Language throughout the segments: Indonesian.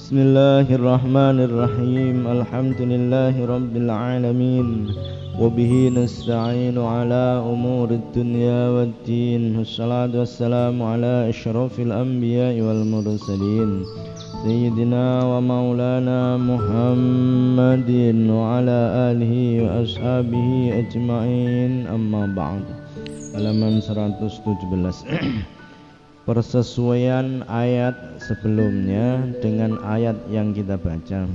بسم الله الرحمن الرحيم الحمد لله رب العالمين وبه نستعين على أمور الدنيا والدين والصلاة والسلام على أشرف الأنبياء والمرسلين سيدنا ومولانا محمد وعلى آله وأصحابه أجمعين أما بعد halaman 117 persesuaian ayat sebelumnya dengan ayat yang kita baca.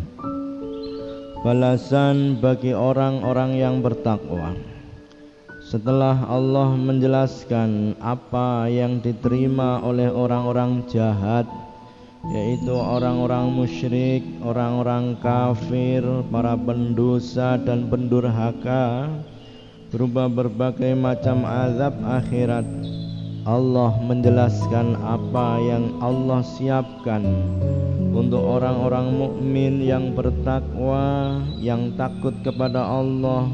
Balasan bagi orang-orang yang bertakwa. Setelah Allah menjelaskan apa yang diterima oleh orang-orang jahat yaitu orang-orang musyrik, orang-orang kafir, para pendosa dan pendurhaka berupa berbagai macam azab akhirat Allah menjelaskan apa yang Allah siapkan untuk orang-orang mukmin yang bertakwa yang takut kepada Allah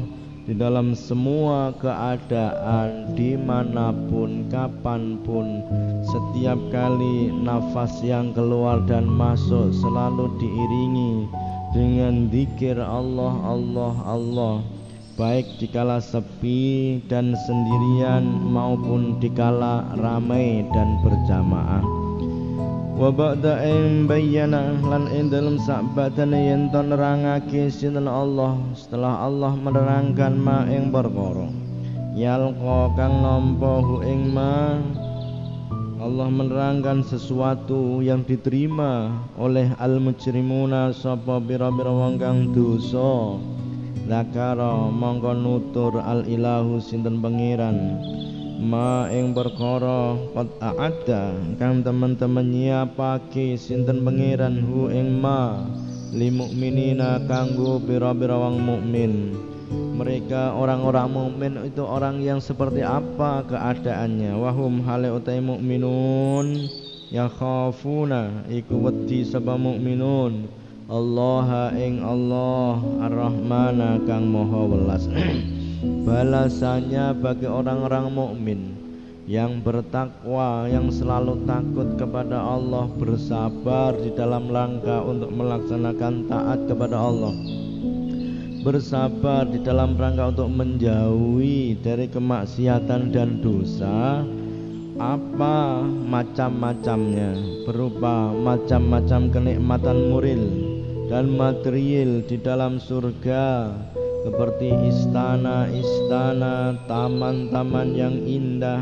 di dalam semua keadaan di mana pun kapan pun. Setiap kali nafas yang keluar dan masuk selalu diiringi dengan zikir Allah Allah Allah baik dikala sepi dan sendirian maupun dikala ramai dan berjamaah. Wa ba'da in bayyana lan ing dalem sabadane yen to Allah setelah Allah menerangkan ma ing perkara. Yalqa kang nampa hu ing ma Allah menerangkan sesuatu yang diterima oleh al-mujrimuna sapa pira-pira wong kang dosa Zakara mongko nutur al ilahu sinten pangeran ma ing perkara qad aada kang teman-teman nyiapake sinten pangeran hu ing ma li mukminina kanggo pira-pira wong mukmin. Mereka orang-orang mukmin itu orang yang seperti apa keadaannya? Wahum hale utai mukminun ya khafuna iku wedi sapa mukminun Allah ing Allah Ar-Rahmana kang Maha Welas. Balasannya bagi orang-orang mukmin yang bertakwa, yang selalu takut kepada Allah, bersabar di dalam langkah untuk melaksanakan taat kepada Allah. Bersabar di dalam rangka untuk menjauhi dari kemaksiatan dan dosa apa macam-macamnya berupa macam-macam kenikmatan muril dan material di dalam surga seperti istana-istana, taman-taman yang indah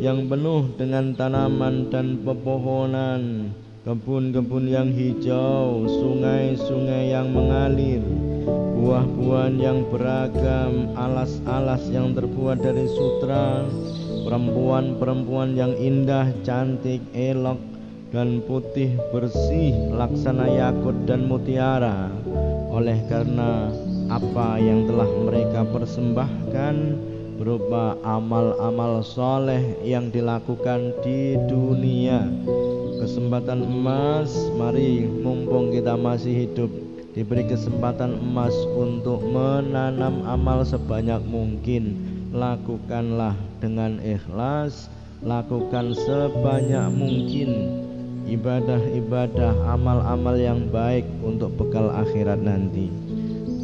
yang penuh dengan tanaman dan pepohonan, kebun-kebun yang hijau, sungai-sungai yang mengalir, buah-buahan yang beragam, alas-alas yang terbuat dari sutra, perempuan-perempuan yang indah, cantik, elok, dan putih bersih laksana yakut dan mutiara. Oleh karena apa yang telah mereka persembahkan berupa amal-amal soleh yang dilakukan di dunia. Kesempatan emas mari mumpung kita masih hidup diberi kesempatan emas untuk menanam amal sebanyak mungkin. Lakukanlah dengan ikhlas lakukan sebanyak mungkin ibadah-ibadah amal-amal yang baik untuk bekal akhirat nanti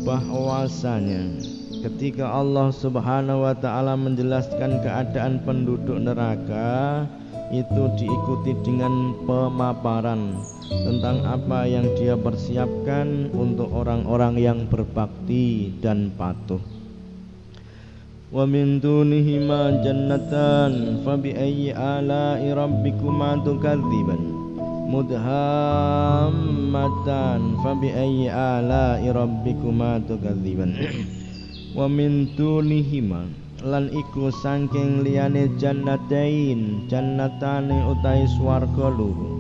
bahwasanya ketika Allah Subhanahu wa taala menjelaskan keadaan penduduk neraka itu diikuti dengan pemaparan tentang apa yang dia persiapkan untuk orang-orang yang berbakti dan patuh. Wa min dunihima jannatan fa bi ayyi ala'i rabbikuma tukadziban mudhammatan fabi ayyi ala'i rabbikuma tukadziban. Wa min tunihima lan iku saking liyane jannatain jannatane utai swarga loro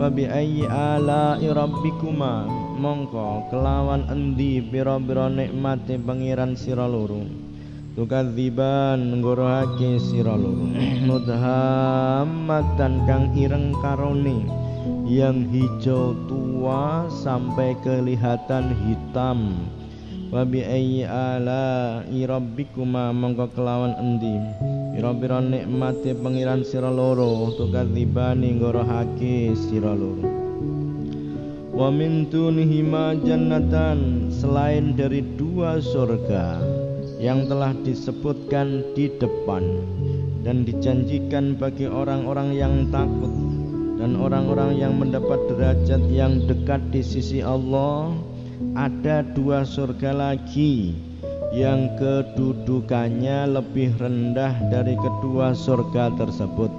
fabi ayyi ala'i rabbikuma mongko kelawan endi pira-pira nikmate pangeran sira loro. Tukadziban nggorohake sira loro. Mudhammatan kang ireng karone yang hijau tua sampai kelihatan hitam. Wabi ayyi ala irabbikuma mongko kelawan endi? Pira-pira nikmate pangeran sira loro tukadzibani ngorohake sira loro. Wa min jannatan selain dari dua surga yang telah disebutkan di depan dan dijanjikan bagi orang-orang yang takut dan orang-orang yang mendapat derajat yang dekat di sisi Allah ada dua surga lagi. Yang kedudukannya lebih rendah dari kedua surga tersebut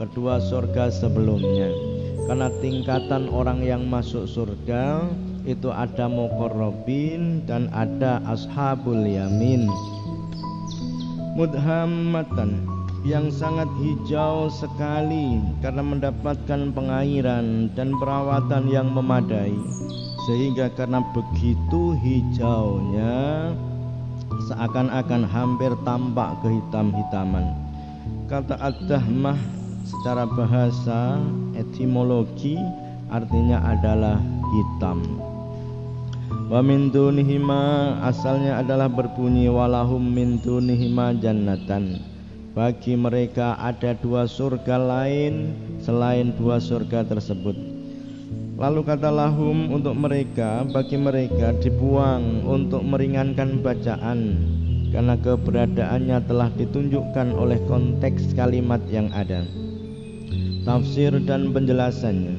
kedua surga sebelumnya. Karena tingkatan orang yang masuk surga itu ada muqarrabin dan ada ashabul yamin. Mudhammatan yang sangat hijau sekali karena mendapatkan pengairan dan perawatan yang memadai sehingga karena begitu hijaunya seakan-akan hampir tampak kehitam-hitaman kata ad-dahmah secara bahasa etimologi artinya adalah hitam. Wa min dunihima asalnya adalah berbunyi walahum min dunihima jannatan. Bagi mereka ada dua surga lain selain dua surga tersebut. Lalu kata lahum untuk mereka bagi mereka dibuang untuk meringankan bacaan karena keberadaannya telah ditunjukkan oleh konteks kalimat yang ada. Tafsir dan penjelasannya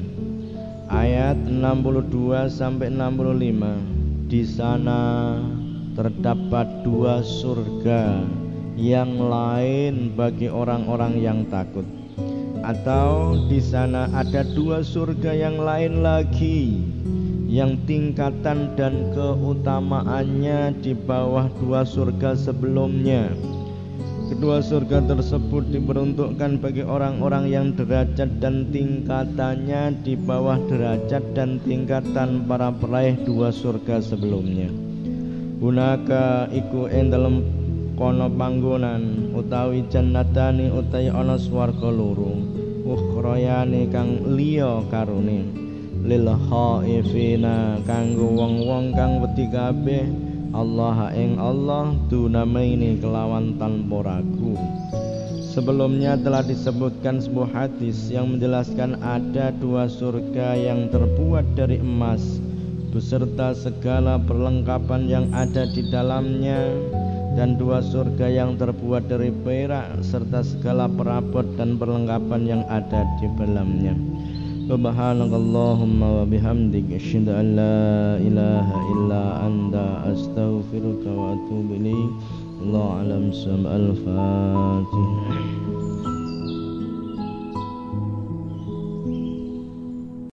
Ayat 62 sampai 65 Di sana terdapat dua surga yang lain bagi orang-orang yang takut atau di sana ada dua surga yang lain lagi yang tingkatan dan keutamaannya di bawah dua surga sebelumnya Kedua surga tersebut diperuntukkan bagi orang-orang yang derajat dan tingkatannya di bawah derajat dan tingkatan para peraih dua surga sebelumnya. Gunaka iku ing dalem kono panggonan utawi jannatani utawi ana swarga loro. Ukhrayane kang liya karone lil khaifina kanggo wong-wong kang wedi kabeh Allah ing Allah ini kelawan tanpa ragu Sebelumnya telah disebutkan sebuah hadis yang menjelaskan ada dua surga yang terbuat dari emas beserta segala perlengkapan yang ada di dalamnya dan dua surga yang terbuat dari perak serta segala perabot dan perlengkapan yang ada di dalamnya. Subhanakallahumma wa bihamdik asyhadu an la ilaha illa anta astaghfiruka wa atubu ilaik. Allah alam sam al-fatihah.